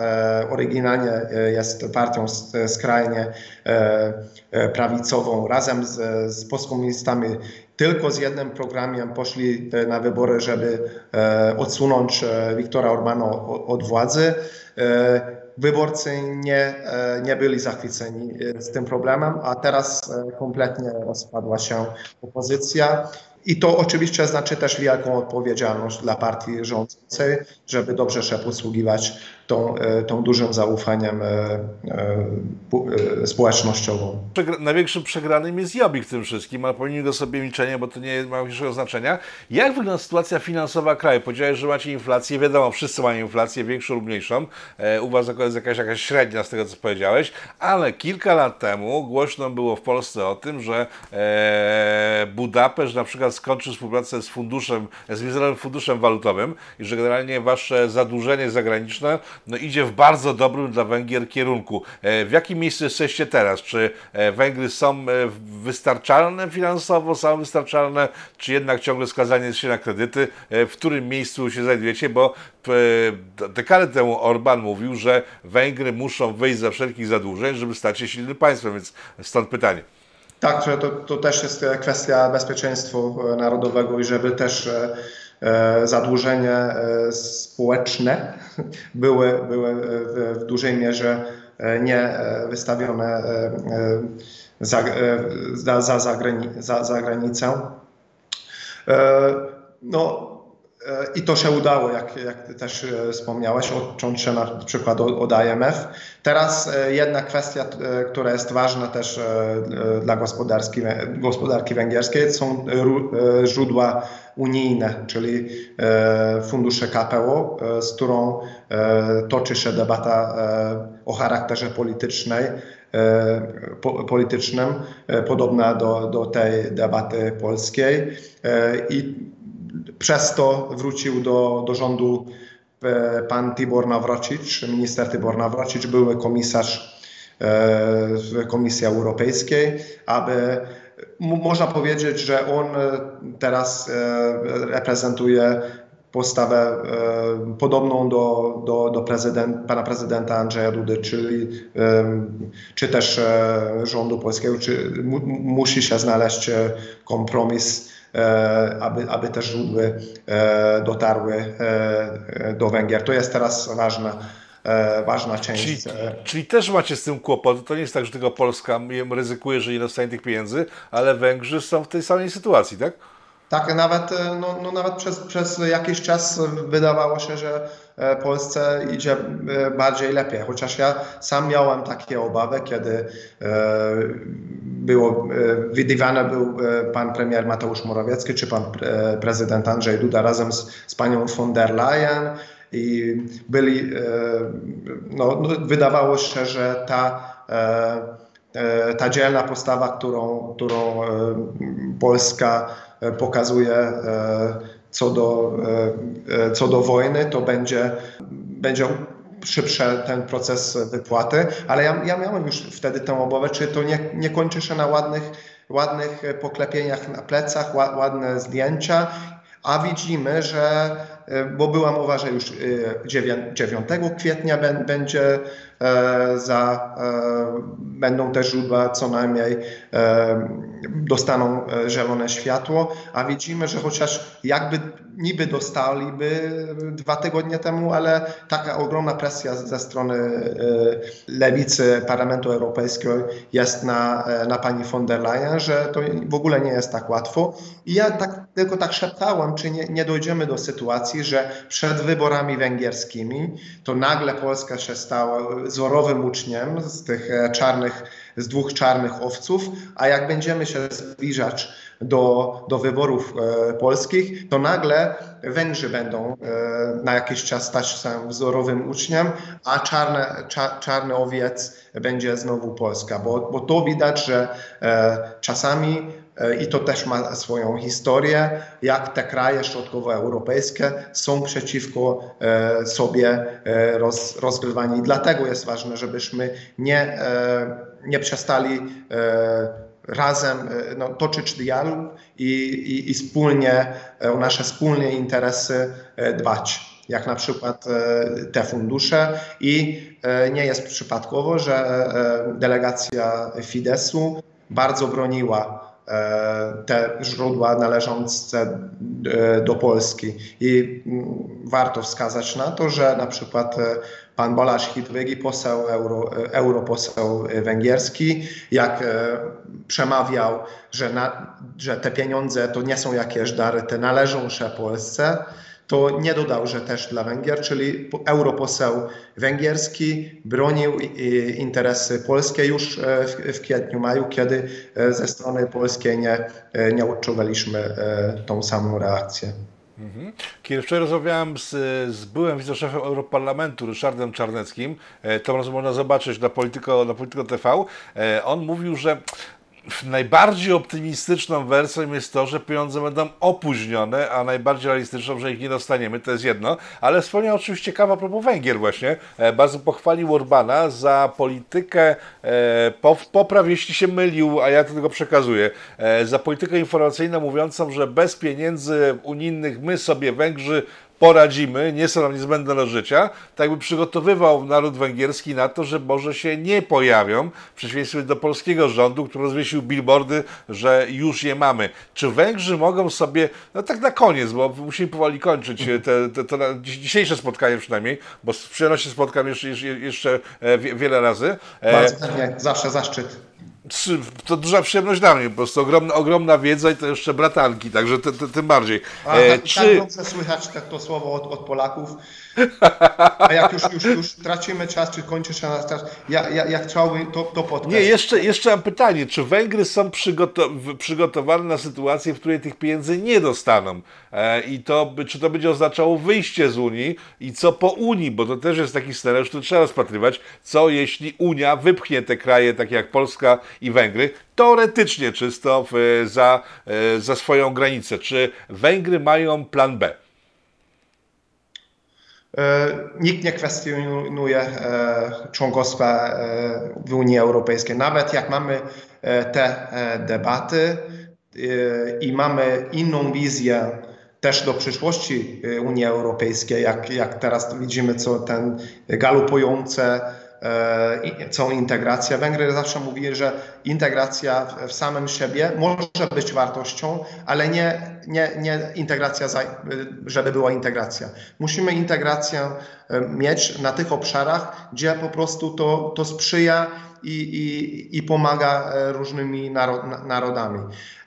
oryginalnie jest partią skrajnie prawicową, razem z, z postkomunistami tylko z jednym programem poszli e, na wybory, żeby e, odsunąć e, Wiktora Orbana od władzy. Wyborcy nie, nie byli zachwyceni z tym problemem, a teraz kompletnie rozpadła się opozycja. I to oczywiście znaczy też wielką odpowiedzialność dla partii rządzącej, żeby dobrze się posługiwać tą, e, tą dużym zaufaniem e, e, społecznościową. Największym przegranym jest Jobbik w tym wszystkim, ale pomimo sobie milczenie, bo to nie ma większego znaczenia. Jak wygląda sytuacja finansowa kraju? Powiedziałeś, że macie inflację, wiadomo, wszyscy mają inflację, większą lub mniejszą. U Was jest jakaś, jakaś średnia z tego, co powiedziałeś, ale kilka lat temu głośno było w Polsce o tym, że Budapeszt na przykład skończył współpracę z funduszem, z Międzynarodowym Funduszem Walutowym i że generalnie Wasze zadłużenie zagraniczne no, idzie w bardzo dobrym dla Węgier kierunku. E, w jakim miejscu jesteście teraz? Czy e, Węgry są e, wystarczalne finansowo, są wystarczalne, czy jednak ciągle skazanie się na kredyty? W którym miejscu się znajdujecie? Bo dekadę temu Orban mówił, że Węgry muszą wyjść za wszelkich zadłużeń, żeby stać się silnym państwem, więc stąd pytanie. Tak, to, to też jest kwestia bezpieczeństwa narodowego i żeby też zadłużenie społeczne były, były w dużej mierze nie wystawione za, za, za, za, za granicę. No, i to się udało, jak, jak też e, wspomniałeś, odciąć się na przykład od IMF. Teraz e, jedna kwestia, e, która jest ważna też dla gospodarki, gospodarki węgierskiej, są źródła unijne, czyli fundusze KPO, z którą toczy się debata o charakterze politycznej, politycznym, podobna do, do tej debaty polskiej. I przez to wrócił do, do rządu e, pan Tibor Nawrocic, minister Tibor Nawrocic, były komisarz e, Komisji Europejskiej, aby można powiedzieć, że on e, teraz reprezentuje postawę podobną do, do, do prezydent, pana prezydenta Andrzeja Dudy, czyli czy też rządu polskiego, czy musi się znaleźć kompromis aby, aby te źródły e, dotarły e, do Węgier. To jest teraz ważna ważna część. Czyli, czyli, też macie z tym kłopot. To nie jest tak, że tylko Polska ryzykuje, że nie dostanie tych pieniędzy, ale Węgrzy są w tej samej sytuacji, tak? Tak, nawet, e, no, no nawet przez, przez jakiś czas wydawało się, że e, Polsce idzie e, bardziej lepiej. Chociaż ja sam miałem takie obawy, kiedy było, wydywany był pan premier Mateusz Morawiecki czy pan prezydent Andrzej Duda razem z, z panią von der Leyen i byli, no, no wydawało się, że ta ta dzielna postawa, którą, którą Polska E, pokazuje e, co do, e, co do wojny, to będzie, będzie szybszy ten proces wypłaty, ale ja, ja miałem już wtedy tę obawę, czy to nie, nie kończy się na ładnych, ładnych poklepieniach na plecach, ładne zdjęcia, a widzimy, że, bo była mowa, że już 9 kwietnia będzie za, będą te źródła co najmniej dostaną e, zielone światło, a widzimy, że chociaż jakby niby dostaliby dwa tygodnie temu, ale taka ogromna presja ze strony e, lewicy Parlamentu Europejskiego jest na, e, na pani von der Leyen, że to w ogóle nie jest tak łatwo. I ja tak, tylko tak szeptałem, czy nie, nie dojdziemy do sytuacji, że przed wyborami węgierskimi to nagle Polska się stała wzorowym uczniem z tych czarnych z dwóch czarnych owców, a jak będziemy się zbliżać do, do wyborów e, polskich, to nagle Węgrzy będą e, na jakiś czas stać się wzorowym uczniem, a czarne, cza, czarny owiec będzie znowu Polska, bo, bo to widać, że e, czasami e, i to też ma swoją historię, jak te kraje środkowoeuropejskie są przeciwko e, sobie e, roz, rozgrywani. Dlatego jest ważne, żebyśmy nie nie przestali e, razem e, no, toczyć dialog i, i, i wspólnie e, o nasze wspólne interesy dbać jak na przykład te fundusze i nie jest przypadkowo, że delegacja Fidesu bardzo broniła te źródła należące do Polski. I mm, warto wskazać na to, że na przykład pan Bolasz Hitwygi, poseł, euro, europoseł węgierski, jak e, przemawiał, że, na, że te pieniądze to nie są jakieś dary, te należą się Polsce, to nie dodał, że też dla Węgier, czyli europoseł węgierski bronił interesy polskie już e, w, kwietniu, maju, kiedy e, ze strony polskiej nie, nie odczuwaliśmy tą samą reakcję. Mhm. Kiedy wczoraj rozmawiałem z, z byłym wiceszefem Europarlamentu, Ryszardem Czarneckim, e, to można zobaczyć na Polityko, na Polityko TV, e, on mówił, że najbardziej optymistyczną wersją jest to, że pieniądze będą opóźnione, a najbardziej realistyczną, że ich nie dostaniemy, to jest jedno. Ale wspomniał oczywiście kawa propos Węgier właśnie. E, bardzo pochwalił Orbana za politykę, e, popraw jeśli się mylił, a ja to tylko przekazuję, e, za politykę informacyjną mówiącą, że bez pieniędzy unijnych my sobie Węgrzy poradzimy, nie są nam niezbędne do życia, tak by przygotowywał naród węgierski na to, że może się nie pojawią, w przeciwieństwie do polskiego rządu, który rozwiesił billboardy, że już je mamy. Czy Węgrzy mogą sobie, no tak na koniec, bo musimy powoli kończyć te, te, to dzisiejsze spotkanie przynajmniej, bo z przyjemnością spotkam jeszcze, jeszcze e, wiele razy. E, Bardzo chętnie, zawsze zaszczyt to duża przyjemność dla mnie, po prostu ogromna, ogromna wiedza i to jeszcze bratanki, także tym bardziej. A, e, tak, czy... tak dobrze słychać to, to słowo od, od Polaków. A jak już, już, już tracimy czas, czy kończysz czas, ja, ja, ja chciałbym to, to podkreślić. Nie, jeszcze, jeszcze mam pytanie, czy Węgry są przygotow przygotowane na sytuację, w której tych pieniędzy nie dostaną? E, I to, czy to będzie oznaczało wyjście z Unii i co po Unii, bo to też jest taki scenariusz, który trzeba rozpatrywać, co jeśli Unia wypchnie te kraje, takie jak Polska i Węgry, teoretycznie czysto za, e, za swoją granicę. Czy Węgry mają plan B? E, nikt nie kwestionuje e, członkostwa w Unii Europejskiej. Nawet jak mamy te debaty i mamy inną wizję też do przyszłości Unii Europejskiej, jak, jak teraz widzimy, co ten galopujące całą integrację. Węgry zawsze mówili, że integracja w samym siebie może być wartością, ale nie, nie, nie integracja, żeby była integracja. Musimy integrację e, mieć na tych obszarach, gdzie po prostu to, to sprzyja i, i, i pomaga e, różnymi narodami.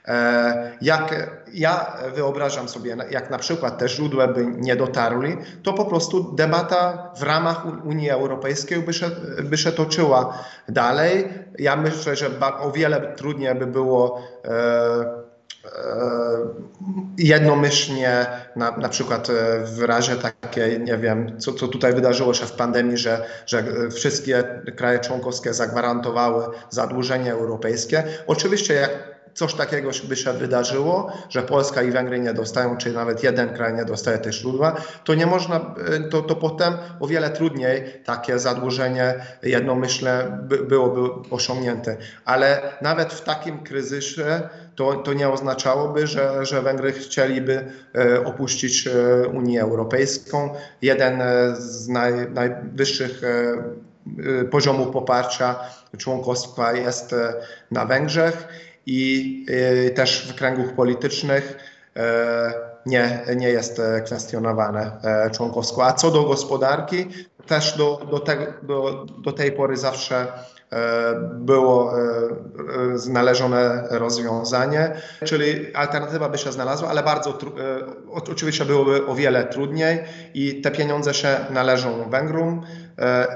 E, jak ja wyobrażam sobie, jak na przykład te źródła by nie dotarły, to po prostu debata w ramach Unii Europejskiej by się, by się toczyła dalej. Ja myślę, że o wiele trudniej by było e, e, jednomyślnie, na, na przykład w razie takiej, nie wiem, co, co tutaj wydarzyło się w pandemii, że, że wszystkie kraje członkowskie zagwarantowały zadłużenie europejskie. Oczywiście jak coś takiego by się wydarzyło, że Polska i Węgry nie dostają, czy nawet jeden kraj nie dostaje tych źródła, to nie można, to, to potem o wiele trudniej takie zadłużenie jednomyślne by, byłoby osiągnięte. Ale nawet w takim kryzysie to, to nie oznaczałoby, że, że Węgry chcieliby e, opuścić e, Unię Europejską. Jeden z naj, najwyższych poziomów poparcia członkostwa jest na Węgrzech i y, też w kręgach politycznych e, nie, nie jest kwestionowane e, członkowstwo. A co do gospodarki, też do, do, te, do, do tej pory zawsze e, było znalezione rozwiązanie, czyli alternatywa by się znalazła, ale bardzo oczywiście byłoby o wiele trudniej i te pieniądze się należą Węgrom, E,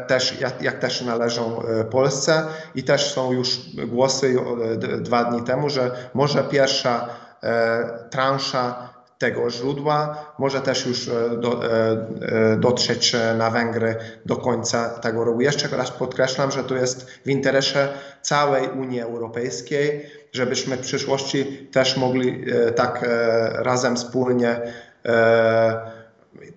też, jak, jak też należą e, Polsce i też są już głosy e, dwa dni temu, że może pierwsza transza tego źródła może też już do, dotrzeć na Węgry do końca tego roku. Jeszcze raz podkreślam, że to jest w interesie całej Unii Europejskiej, żebyśmy w przyszłości też mogli tak razem wspólnie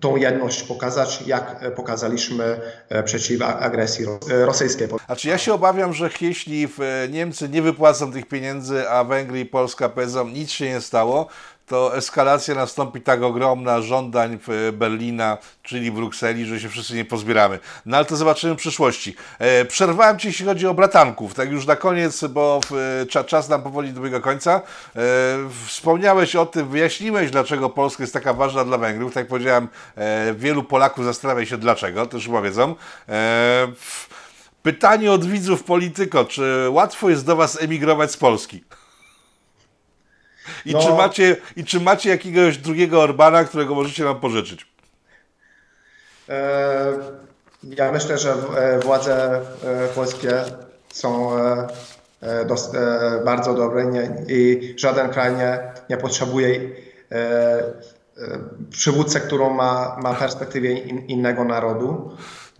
tą jedność pokazać, jak pokazaliśmy e, przeciw agresji e, rosyjskiej. A czy ja się obawiam, że jeśli e, Niemcy nie wypłacą tych pieniędzy, a Węgry i Polska powiedzą, nic się nie stało, to eskalacja nastąpi tak ogromna żądań Berlina, czyli Brukseli, że się wszyscy nie pozbieramy. No ale to zobaczymy w przyszłości. E, przerwałem Ci, jeśli chodzi o bratanków, tak już na koniec, bo e, czas nam powoli dobiega końca. E, wspomniałeś o tym, wyjaśniłeś, dlaczego Polska jest taka ważna dla Węgrów. Tak jak powiedziałem, e, wielu Polaków zastanawia się dlaczego, też chyba wiedzą. E, pytanie od widzów Polityko, czy łatwo jest do Was emigrować z Polski? I, no. czy macie, I czy macie jakiegoś drugiego Orbana, którego możecie nam pożyczyć? E, ja myślę, że e, władze e, polskie są bardzo dobre i żaden kraj nie, nie potrzebuje przywódcę, którą ma, ma perspektywę in, innego narodu.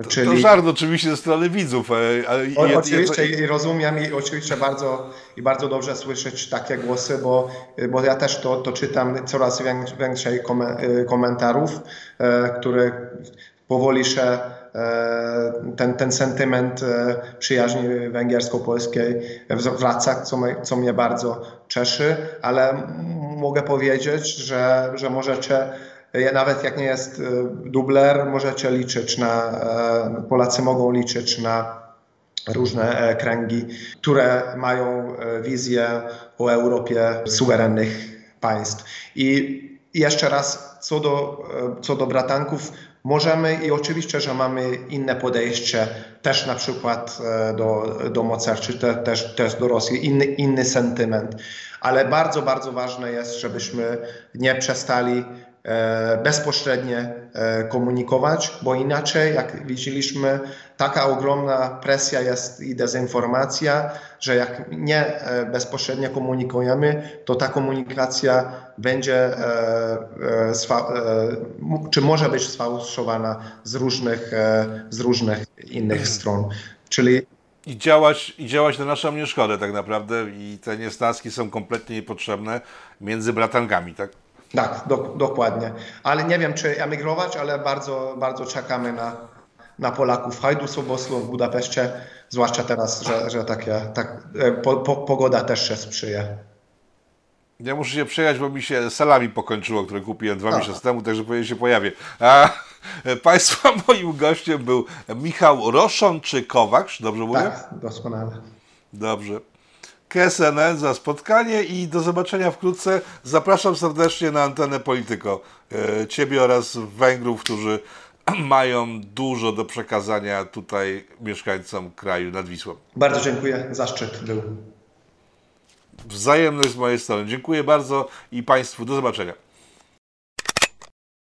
Czyli... To żart oczywiście ze strony widzów. Ale o, oczywiście i rozumiem i oczywiście bardzo, i bardzo dobrze słyszeć takie głosy, bo, bo ja też to, to czytam coraz więcej komentarów, które powoli się e, ten, ten sentyment e, przyjaźni węgiersko-polskiej wraca, co, mnie, co mnie bardzo cieszy, ale mogę powiedzieć, że, że możecie e, nawet jak nie jest e, dubler, możecie liczyć na, e, Polacy mogą liczyć na różne e, kręgi, które mają e, wizję o Europie suwerennych państw. I jeszcze raz, co do, co do bratanków, możemy i oczywiście, że mamy inne podejście też na przykład do, do Mocar, czy te, też, też do Rosji, inny, inny sentyment, ale bardzo, bardzo ważne jest, żebyśmy nie przestali bezpośrednio e, komunikować, bo inaczej, jak widzieliśmy, taka ogromna presja jest i dezinformacja, że jak nie e, bezpośrednio komunikujemy, to ta komunikacja będzie, e, e, e, czy może być sfałszowana z różnych, e, z różnych innych stron. Czyli I działać, I działać na naszą nieszkodę tak naprawdę i te niesnaski są kompletnie niepotrzebne między bratankami, tak? Tak, do, dokładnie. Ale nie wiem, czy emigrować, ale bardzo, bardzo czekamy na, na Polaków w Hajdu Soboslu, w Budapeszcie, zwłaszcza teraz, że, że takie, tak, e, po, po, pogoda też się sprzyja. Ja muszę się przejechać, bo mi się salami pokończyło, które kupiłem dwa A. miesiące temu, także pewnie się pojawię. A e, Państwa moim gościem był Michał Roszon czy Kowacz, dobrze mówię? Tak, doskonale. Dobrze. KSNN za spotkanie i do zobaczenia wkrótce. Zapraszam serdecznie na antenę Polityko. E, Ciebie oraz Węgrów, którzy mają dużo do przekazania tutaj mieszkańcom kraju nad Wisłą. Bardzo dziękuję, zaszczyt był. Wzajemność z mojej strony. Dziękuję bardzo i Państwu do zobaczenia.